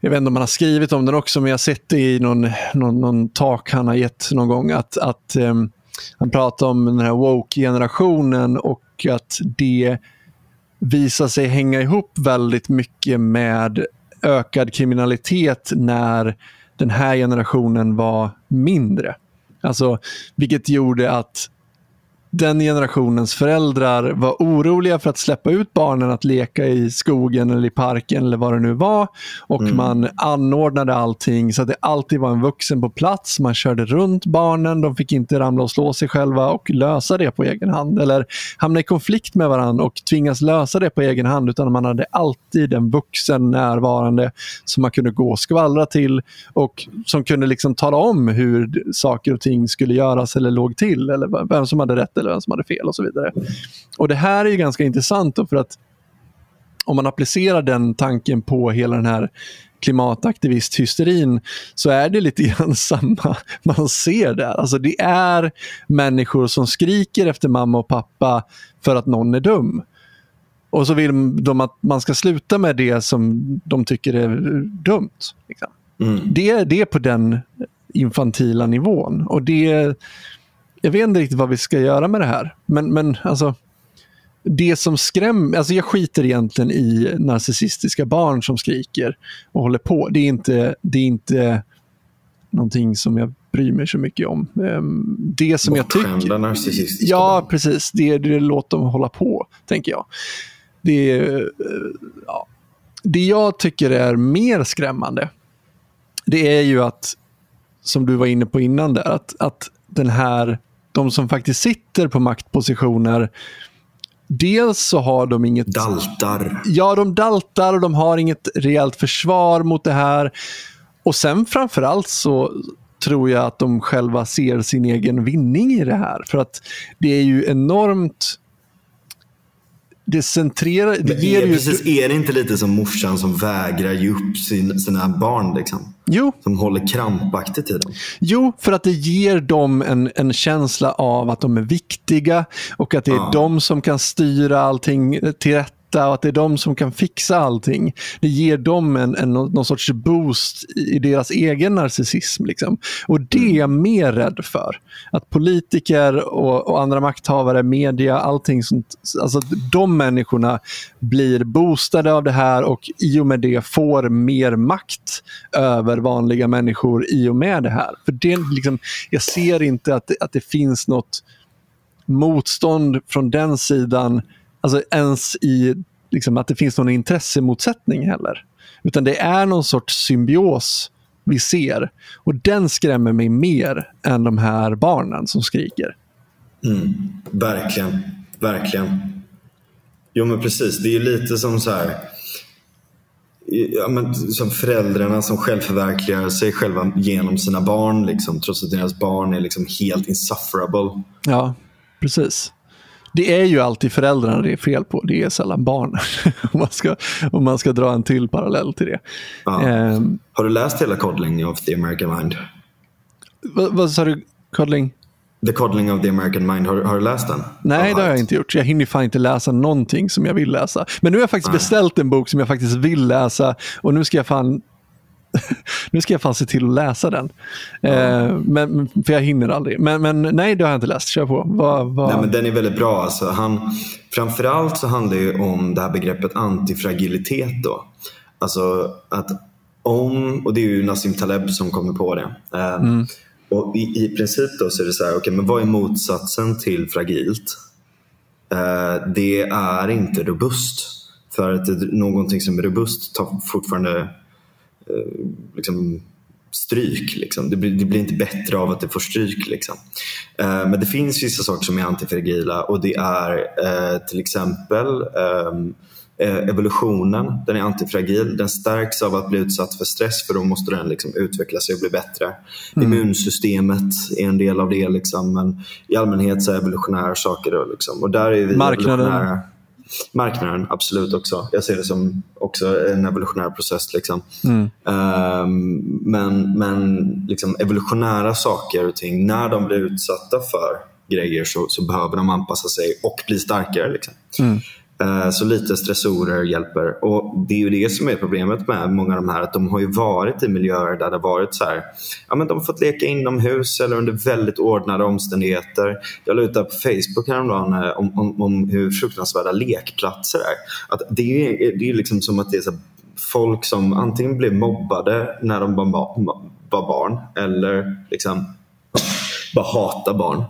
jag vet inte om han har skrivit om den också, men jag har sett det i någon, någon, någon talk han har gett någon gång. Att, att um, Han pratar om den här woke-generationen och att det visar sig hänga ihop väldigt mycket med ökad kriminalitet när den här generationen var mindre. Alltså, vilket gjorde att den generationens föräldrar var oroliga för att släppa ut barnen att leka i skogen eller i parken eller vad det nu var. Och mm. man anordnade allting så att det alltid var en vuxen på plats. Man körde runt barnen, de fick inte ramla och slå sig själva och lösa det på egen hand. Eller hamna i konflikt med varandra och tvingas lösa det på egen hand. Utan man hade alltid en vuxen närvarande som man kunde gå och skvallra till och som kunde liksom tala om hur saker och ting skulle göras eller låg till. Eller vem som hade rätt eller vem som hade fel och så vidare. Och Det här är ju ganska intressant för att om man applicerar den tanken på hela den här klimataktivisthysterin så är det lite grann samma man ser där. Alltså det är människor som skriker efter mamma och pappa för att någon är dum. Och så vill de att man ska sluta med det som de tycker är dumt. Liksom. Mm. Det, det är på den infantila nivån. Och det jag vet inte riktigt vad vi ska göra med det här. Men, men alltså, det som skrämmer, alltså jag skiter egentligen i narcissistiska barn som skriker och håller på. Det är inte, det är inte någonting som jag bryr mig så mycket om. Ehm, det som jag tycker... narcissistiska Ja, barn. precis. Det, det låter dem hålla på, tänker jag. Det, ja. det jag tycker är mer skrämmande, det är ju att, som du var inne på innan där, att, att den här de som faktiskt sitter på maktpositioner, dels så har de inget... Daltar. Ja, de daltar och de har inget rejält försvar mot det här. Och sen framförallt så tror jag att de själva ser sin egen vinning i det här. För att det är ju enormt det centrerar... Det är, ju... precis, är det inte lite som morsan som vägrar ge upp sin, sina barn? Liksom? Jo. Som håller krampaktigt i dem? Jo, för att det ger dem en, en känsla av att de är viktiga och att det är ja. de som kan styra allting till rätt rätta och att det är de som kan fixa allting. Det ger dem en, en, någon sorts boost i deras egen narcissism. Liksom. Och det är jag mer rädd för. Att politiker och, och andra makthavare, media, allting sånt. Alltså de människorna blir boostade av det här och i och med det får mer makt över vanliga människor i och med det här. För det, liksom, jag ser inte att det, att det finns något motstånd från den sidan alltså ens i liksom, att det finns någon intressemotsättning heller. Utan det är någon sorts symbios vi ser. Och den skrämmer mig mer än de här barnen som skriker. Mm, verkligen, verkligen. Jo men precis, det är lite som så här ja, men, som föräldrarna som självförverkligar sig själva genom sina barn liksom, trots att deras barn är liksom helt insufferable. Ja, precis det är ju alltid föräldrarna det är fel på. Det är sällan barn. om, man ska, om man ska dra en till parallell till det. Ja. Um, har du läst hela Coddling of the American Mind? Vad, vad sa du? Coddling? The Coddling of the American Mind. Har, har du läst den? Nej, det har jag inte gjort. Jag hinner fan inte läsa någonting som jag vill läsa. Men nu har jag faktiskt Nej. beställt en bok som jag faktiskt vill läsa och nu ska jag fan nu ska jag fan se till att läsa den. Eh, men, för jag hinner aldrig. Men, men, nej, det har jag inte läst. Kör på. Va, va... Nej, men den är väldigt bra. Alltså, han, framförallt så handlar det om det här begreppet antifragilitet. Då. Alltså att om, och det är ju Nassim Taleb som kommer på det. Eh, mm. Och i, i princip då så är det så här, okay, men vad är motsatsen till fragilt? Eh, det är inte robust. För att någonting som är robust tar fortfarande liksom, stryk. Liksom. Det, blir, det, blir, inte bättre av att det får stryk. Liksom. Eh, men det finns vissa saker som är antifragila och det är eh, till exempel ehm, eh, evolutionen. Den är antifragil. Den stärks av att bli utsatt för stress för då måste den liksom utveckla sig och bli bättre. Mm. Immunsystemet är en del av det. Liksom. Men i allmänhet så är evolutionära saker. Då, liksom. Och där är vi Marknaden. Marknaden, absolut också. Jag ser det som också en evolutionär process. Liksom. Mm. Um, men men liksom evolutionära saker och ting, när de blir utsatta för grejer så, så behöver de anpassa sig och bli starkare. Liksom. Mm. Eh, så lite stressorer hjälper. Och Det är ju det som är problemet med många av de här. Att de har ju varit i miljöer där det har varit så här. Ja, men de har fått leka inomhus eller under väldigt ordnade omständigheter. Jag la ut på Facebook häromdagen eh, om, om, om hur fruktansvärda lekplatser är. Att det är ju det är liksom som att det är så folk som antingen blev mobbade när de var, var barn eller liksom bara hatar barn.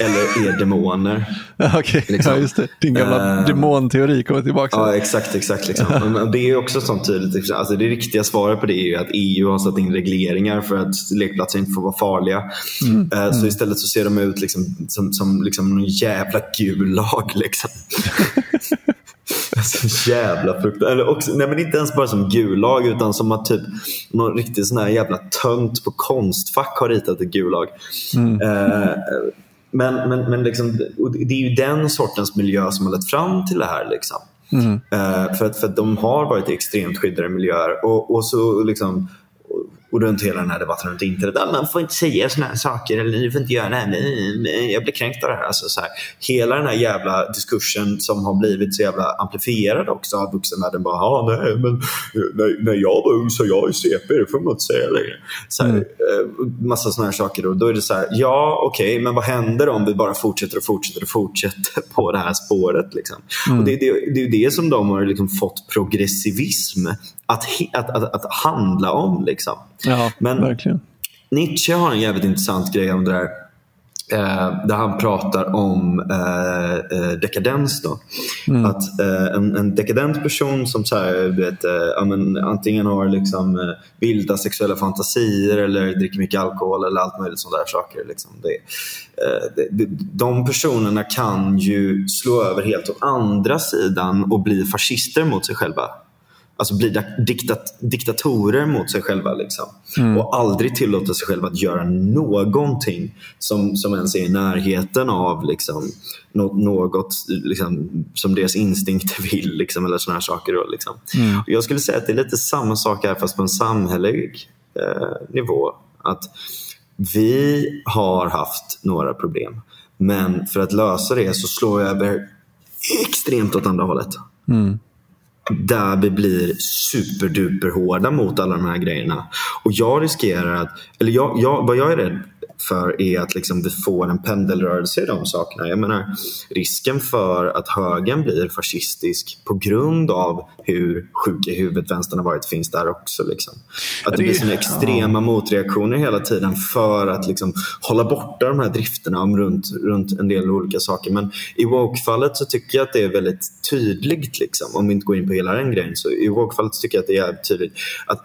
Eller är demoner. Okej, Liksom. ja, just det. Din gamla Eh, demonteori kommer tillbaka. Ja, exakt. exakt liksom. Men- Det är också sånt tydligt. Alltså det riktiga svaret på det är ju att EU har satt in regleringar för att lekplatser inte får vara farliga. Eh, Så istället så ser de ut liksom, som, som liksom någon jävla gulag. Liksom. Så jävla frukt. Eller också, nej men inte ens bara som gulag utan som att typ någon riktig sån här jävla tönt på konstfack har ritat ett gulag. Eh, men men, men liksom, det är ju den sortens miljö som har lett fram till det här. Liksom. Eh, för, att, för att de har varit i extremt skyddade miljöer. Och, och så liksom och- runt hela den här debatten runt internet. "Ah, Man får inte säga såna här saker eller ni får inte göra det här. Jag blir kränkt av det här. Alltså, så här. Hela den här jävla diskursen som har blivit så jävla amplifierad också av vuxenvärlden. Bara, ah, nej, men när, när jag var ung så jag är CP, det får man inte säga längre. Så här, eh, massa sådana här saker. Och då är det så här, ja okej, men vad händer om vi bara fortsätter och fortsätter och fortsätter på det här spåret? Liksom? Och det, det, det är ju det som de har liksom fått progressivism att, att, att, att handla om. Liksom. Ja, Men- verkligen. Nietzsche har en jävligt intressant grej om det där. Eh, där han pratar om eh, eh, dekadens. Då. Att eh, en, en dekadent person som så här, vet, eh, men, antingen har liksom, eh, vilda sexuella fantasier eller dricker mycket alkohol eller allt möjligt sådana där saker. Liksom. Eh, det, det, de personerna kan ju slå över helt åt andra sidan och bli fascister mot sig själva. Alltså bli dak- diktat, diktatorer mot sig själva. Liksom. Och aldrig tillåta sig själva att göra någonting som, som ens är i närheten av liksom, nå- något liksom, som deras instinkter vill. Liksom, eller såna här saker. Då, liksom. Och jag skulle säga att det är lite samma sak här fast på en samhällelig eh, nivå. Att vi har haft några problem. Men för att lösa det så slår jag över extremt åt andra hållet där vi blir superduper hårda mot alla de här grejerna. Och jag riskerar att, eller jag, jag, vad jag är rädd för är att liksom vi får en pendelrörelse i de sakerna. Jag menar, risken för att högern blir fascistisk på grund av hur sjuk i huvudet vänstern har varit finns där också. Liksom. Att det det- blir såna extrema motreaktioner hela tiden för att liksom hålla borta de här drifterna om runt, runt en del olika saker. Men i woke-fallet så tycker jag att det är väldigt tydligt, liksom, om vi inte går in på hela den grejen. Så I woke-fallet tycker jag att det är jävligt tydligt att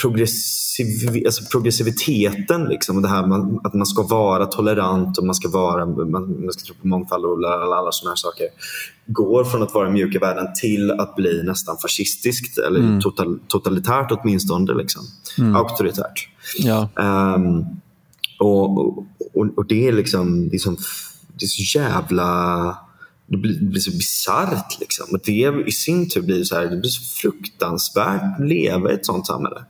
progressiv, alltså progressiviteten, liksom, och det här man, att man ska vara tolerant och man ska, vara, man, man ska tro på mångfald och alla, sådana här saker går från att vara mjuk i världen till att bli nästan fascistiskt eller total, totalitärt åtminstone. Liksom. Auktoritärt. Ja. Ehm, och, och, och det är liksom det är, som, det är så jävla det blir, det blir så bisarrt. Liksom. Och det i sin tur blir så här, det blir så fruktansvärt att leva i ett sånt samhälle.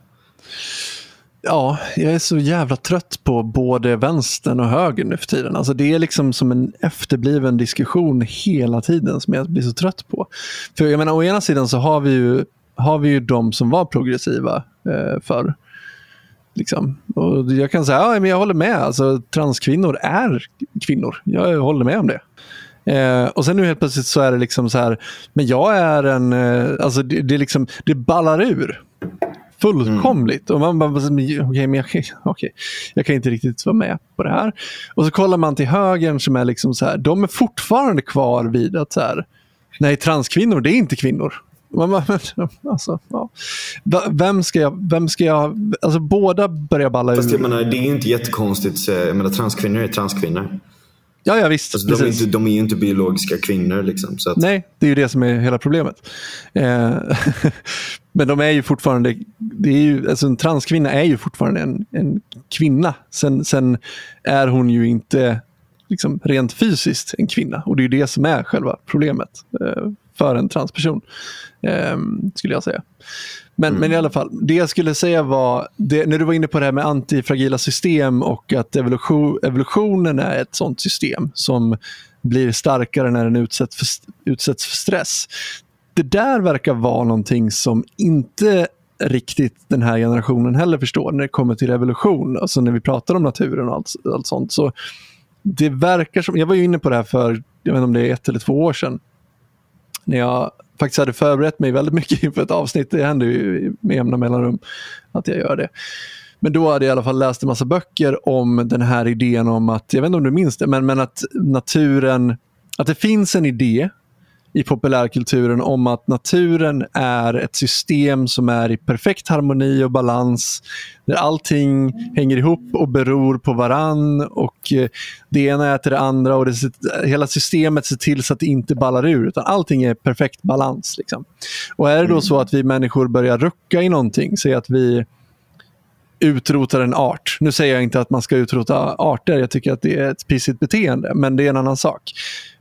Ja, jag är så jävla trött på både vänstern och högern nu för tiden. Alltså det är liksom som en efterbliven diskussion hela tiden som jag blir så trött på. För jag menar, å ena sidan så har vi ju, har vi ju de som var progressiva eh, förr. Liksom. Och jag kan säga, ja, men jag håller med. Alltså, transkvinnor är kvinnor. Jag håller med om det. Eh, och sen nu helt plötsligt så är det liksom så här, men jag är en, eh, alltså det, det, liksom, det ballar ur. Fullkomligt. Och man bara, okej, men jag, okej, jag kan inte riktigt vara med på det här. Och så kollar man till högern som är liksom så här, de är fortfarande kvar vid att så här, nej, transkvinnor, det är inte kvinnor. Man bara, men, alltså, ja. Vem ska jag, vem ska jag, alltså båda börjar balla Fast jag ur. menar, det är ju inte jättekonstigt. Jag menar, transkvinnor är transkvinnor. Ja, ja visst. Alltså, de, är inte, de är ju inte biologiska kvinnor. Liksom, så att, Nej, det är ju det som är hela problemet. Eh, men de är ju fortfarande, det är ju, alltså en transkvinna är ju fortfarande en, en kvinna. Sen, sen är hon ju inte liksom, rent fysiskt en kvinna. Och det är det som är själva problemet eh, för en transperson, eh, skulle jag säga. Men, mm. men i alla fall, det jag skulle säga var, det, när du var inne på det här med antifragila system och att evolution, evolutionen är ett sånt system som blir starkare när den utsätts för, utsätts för stress. Det där verkar vara någonting som inte riktigt den här generationen heller förstår när det kommer till evolution. Alltså när vi pratar om naturen och allt, allt sånt. Så det verkar som, jag var ju inne på det här för, jag vet inte om det är ett eller två år sedan. När jag faktiskt hade förberett mig väldigt mycket inför ett avsnitt. Det händer ju med jämna mellanrum att jag gör det. Men då hade jag i alla fall läst en massa böcker om den här idén om att, jag vet inte om du minns det, men, men att naturen, att det finns en idé i populärkulturen om att naturen är ett system som är i perfekt harmoni och balans. Där allting hänger ihop och beror på varann och eh, det ena äter det andra och det, hela systemet ser till så att det inte ballar ur utan allting är perfekt balans. Liksom. Och är det då så att vi människor börjar rucka i någonting, säg att vi utrotar en art. Nu säger jag inte att man ska utrota arter, jag tycker att det är ett pissigt beteende, men det är en annan sak.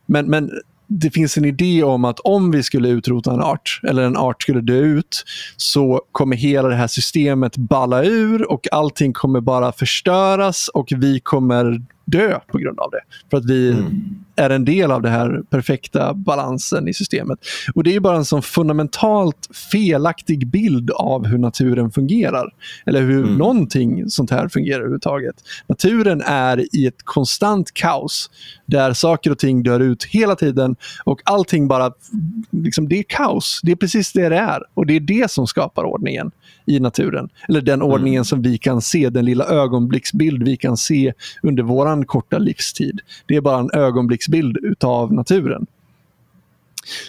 Men, men det finns en idé om att om vi skulle utrota en art, eller en art skulle dö ut, så kommer hela det här systemet balla ur och allting kommer bara förstöras och vi kommer dö på grund av det. För att vi mm. är en del av den här perfekta balansen i systemet. Och Det är bara en sån fundamentalt felaktig bild av hur naturen fungerar. Eller hur mm. någonting sånt här fungerar överhuvudtaget. Naturen är i ett konstant kaos där saker och ting dör ut hela tiden och allting bara, liksom, det är kaos. Det är precis det det är och det är det som skapar ordningen i naturen. Eller den ordningen mm. som vi kan se, den lilla ögonblicksbild vi kan se under vår korta livstid. Det är bara en ögonblicksbild utav naturen.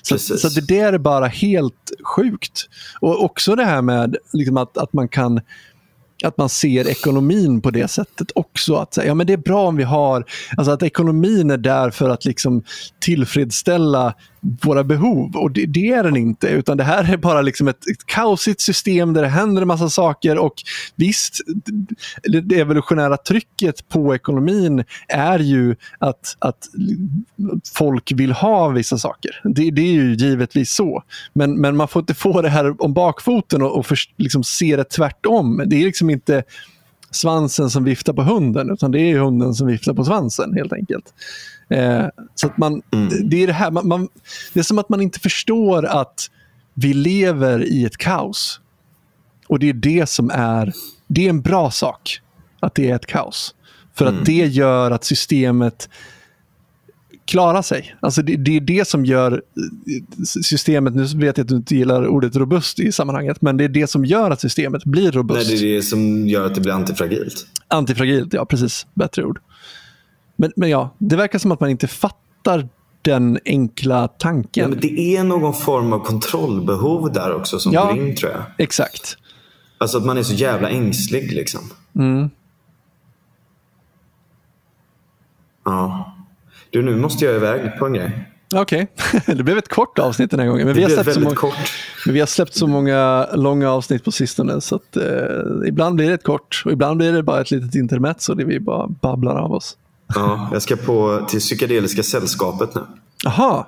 Så, så, det där är bara helt sjukt. Och också det här med liksom att, att man kan att man ser ekonomin på det sättet också. Att säga, ja, men det är bra om vi har, alltså att ekonomin är där för att liksom tillfredsställa våra behov. Och det, det, är den inte, utan det här är bara liksom ett, ett kaosigt system där det händer en massa saker. Och visst, det, det evolutionära trycket på ekonomin är ju att, att folk vill ha vissa saker. Det, det är ju givetvis så. Men, men man får inte få det här om bakfoten och, och för, liksom se det tvärtom. Det är liksom inte svansen som viftar på hunden, utan det är hunden som viftar på svansen helt enkelt. Eh, så att man, mm. det, är det, här, man, man, det är som att man inte förstår att vi lever i ett kaos. Och det är det som är, det är en bra sak att det är ett kaos. För mm. att det gör att systemet klarar sig. Alltså det, det, är det som gör eh, systemet, nu vet jag att du inte gillar ordet robust i sammanhanget, men det är det som gör att systemet blir robust. Nej, det är det som gör att det blir antifragilt. Antifragilt, ja precis. Bättre ord. Men, men ja, det verkar som att man inte fattar den enkla tanken. Ja, men det är någon form av kontrollbehov där också som ja, går in tror jag. Exakt. Alltså att man är så jävla ängslig liksom. Mm. Ja. Du, nu måste jag iväg på en grej. Okej, okay. det blev ett kort avsnitt den här gången. Men vi, har släppt så många, kort. men vi har släppt så många långa avsnitt på sistone så att, eh, ibland blir det ett kort och ibland blir det bara ett litet intermezzo där vi bara babblar av oss. Ja, jag ska på till Psykedeliska sällskapet nu. Jaha,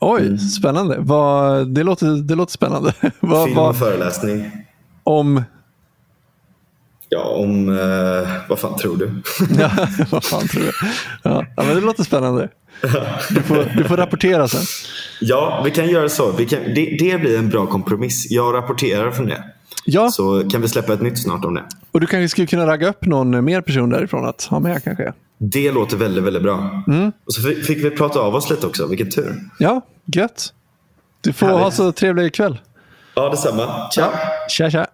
oj, mm. spännande. Vad, det, låter, det låter spännande. vad, Film och föreläsning. Om? Ja, om... Eh, vad fan tror du? ja, vad fan tror du? Ja, men det låter spännande. Du får, du får rapportera sen. Ja, vi kan göra så. Vi kan, det, det blir en bra kompromiss. Jag rapporterar från det. Ja. Så kan vi släppa ett nytt snart om det. Och du kanske skulle kunna ragga upp någon mer person därifrån att ha med kanske? Det låter väldigt, väldigt bra. Mm. Och så fick vi prata av oss lite också. Vilken tur. Ja, gött. Du får Härligt. ha så trevlig kväll. Ja, detsamma. Ciao. Tja, tja.